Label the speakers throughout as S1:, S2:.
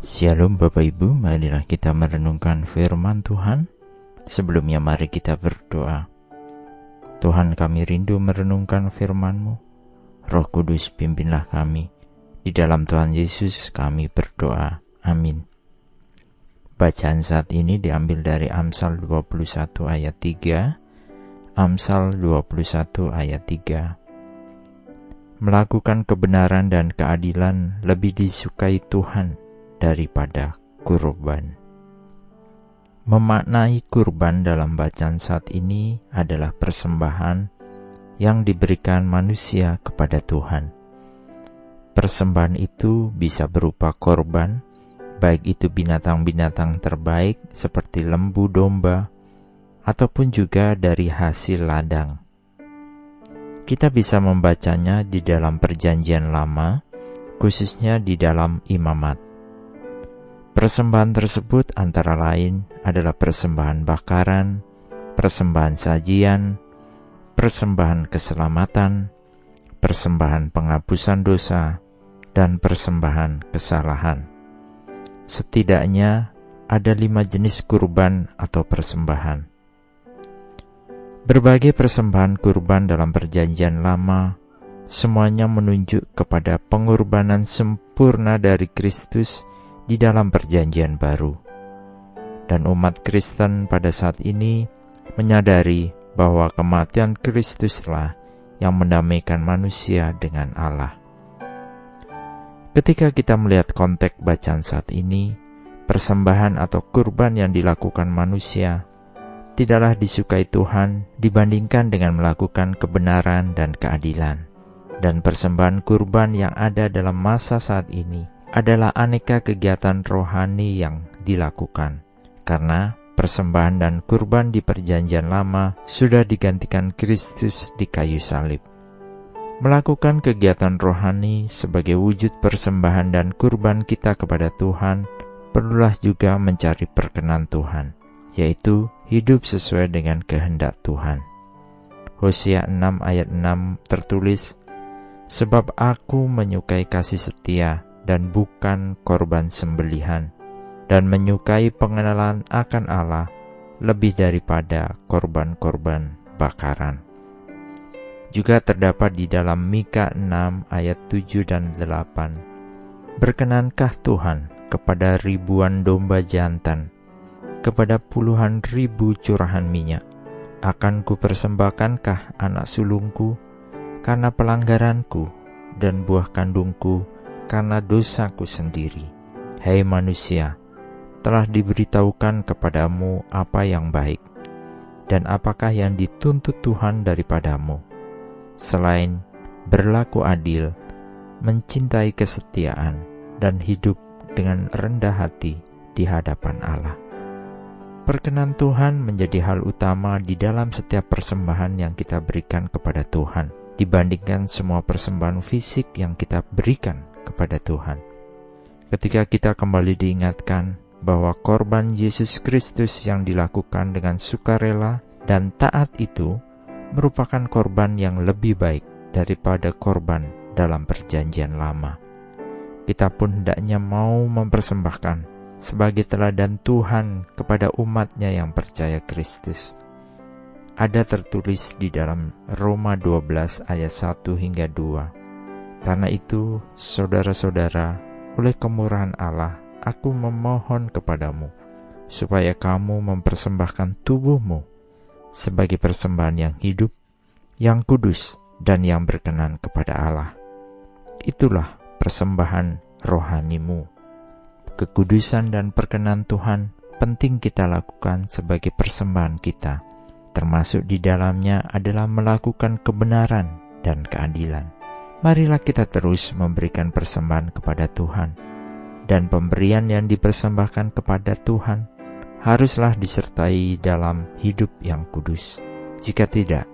S1: Shalom Bapak Ibu, marilah kita merenungkan firman Tuhan. Sebelumnya mari kita berdoa. Tuhan kami rindu merenungkan firman-Mu. Roh Kudus pimpinlah kami. Di dalam Tuhan Yesus kami berdoa. Amin. Bacaan saat ini diambil dari Amsal 21 ayat 3. Amsal 21 ayat 3. Melakukan kebenaran dan keadilan lebih disukai Tuhan daripada kurban. Memaknai kurban dalam bacaan saat ini adalah persembahan yang diberikan manusia kepada Tuhan. Persembahan itu bisa berupa korban, baik itu binatang-binatang terbaik seperti lembu domba, ataupun juga dari hasil ladang. Kita bisa membacanya di dalam Perjanjian Lama, khususnya di dalam Imamat. Persembahan tersebut antara lain adalah persembahan bakaran, persembahan sajian, persembahan keselamatan, persembahan penghapusan dosa, dan persembahan kesalahan. Setidaknya ada lima jenis kurban atau persembahan. Berbagai persembahan kurban dalam Perjanjian Lama semuanya menunjuk kepada pengorbanan sempurna dari Kristus di dalam Perjanjian Baru. Dan umat Kristen pada saat ini menyadari bahwa kematian Kristuslah yang mendamaikan manusia dengan Allah. Ketika kita melihat konteks bacaan saat ini, persembahan atau kurban yang dilakukan manusia tidaklah disukai Tuhan dibandingkan dengan melakukan kebenaran dan keadilan. Dan persembahan kurban yang ada dalam masa saat ini adalah aneka kegiatan rohani yang dilakukan, karena persembahan dan kurban di Perjanjian Lama sudah digantikan Kristus di kayu salib. Melakukan kegiatan rohani sebagai wujud persembahan dan kurban kita kepada Tuhan perlulah juga mencari perkenan Tuhan, yaitu hidup sesuai dengan kehendak Tuhan. Hosea 6 ayat 6 tertulis, Sebab aku menyukai kasih setia dan bukan korban sembelihan, dan menyukai pengenalan akan Allah lebih daripada korban-korban bakaran. Juga terdapat di dalam Mika 6 ayat 7 dan 8. Berkenankah Tuhan kepada ribuan domba jantan, kepada puluhan ribu curahan minyak? Akan kupersembahkankah anak sulungku karena pelanggaranku dan buah kandungku karena dosaku sendiri. Hai manusia, telah diberitahukan kepadamu apa yang baik, dan apakah yang dituntut Tuhan daripadamu, selain berlaku adil, mencintai kesetiaan, dan hidup dengan rendah hati di hadapan Allah. Perkenan Tuhan menjadi hal utama di dalam setiap persembahan yang kita berikan kepada Tuhan, dibandingkan semua persembahan fisik yang kita berikan kepada Tuhan. Ketika kita kembali diingatkan bahwa korban Yesus Kristus yang dilakukan dengan sukarela dan taat itu merupakan korban yang lebih baik daripada korban dalam Perjanjian Lama. Kita pun hendaknya mau mempersembahkan sebagai teladan Tuhan kepada umatnya yang percaya Kristus. Ada tertulis di dalam Roma 12 ayat 1 hingga 2. Karena itu, saudara-saudara, oleh kemurahan Allah, aku memohon kepadamu, supaya kamu mempersembahkan tubuhmu sebagai persembahan yang hidup, yang kudus, dan yang berkenan kepada Allah. Itulah persembahan rohanimu. Kekudusan dan perkenan Tuhan penting kita lakukan sebagai persembahan kita, termasuk di dalamnya adalah melakukan kebenaran dan keadilan marilah kita terus memberikan persembahan kepada Tuhan. Dan pemberian yang dipersembahkan kepada Tuhan haruslah disertai dalam hidup yang kudus. Jika tidak,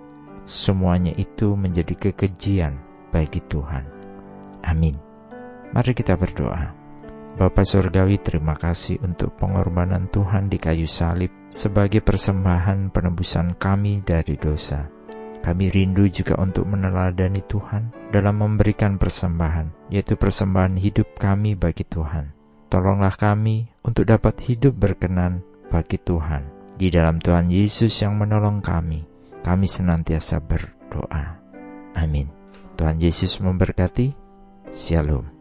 S1: semuanya itu menjadi kekejian bagi Tuhan. Amin. Mari kita berdoa. Bapa Surgawi terima kasih untuk pengorbanan Tuhan di kayu salib sebagai persembahan penebusan kami dari dosa. Kami rindu juga untuk meneladani Tuhan dalam memberikan persembahan, yaitu persembahan hidup kami bagi Tuhan. tolonglah kami untuk dapat hidup berkenan bagi Tuhan. Di dalam Tuhan Yesus yang menolong kami, kami senantiasa berdoa. Amin. Tuhan Yesus memberkati. Shalom.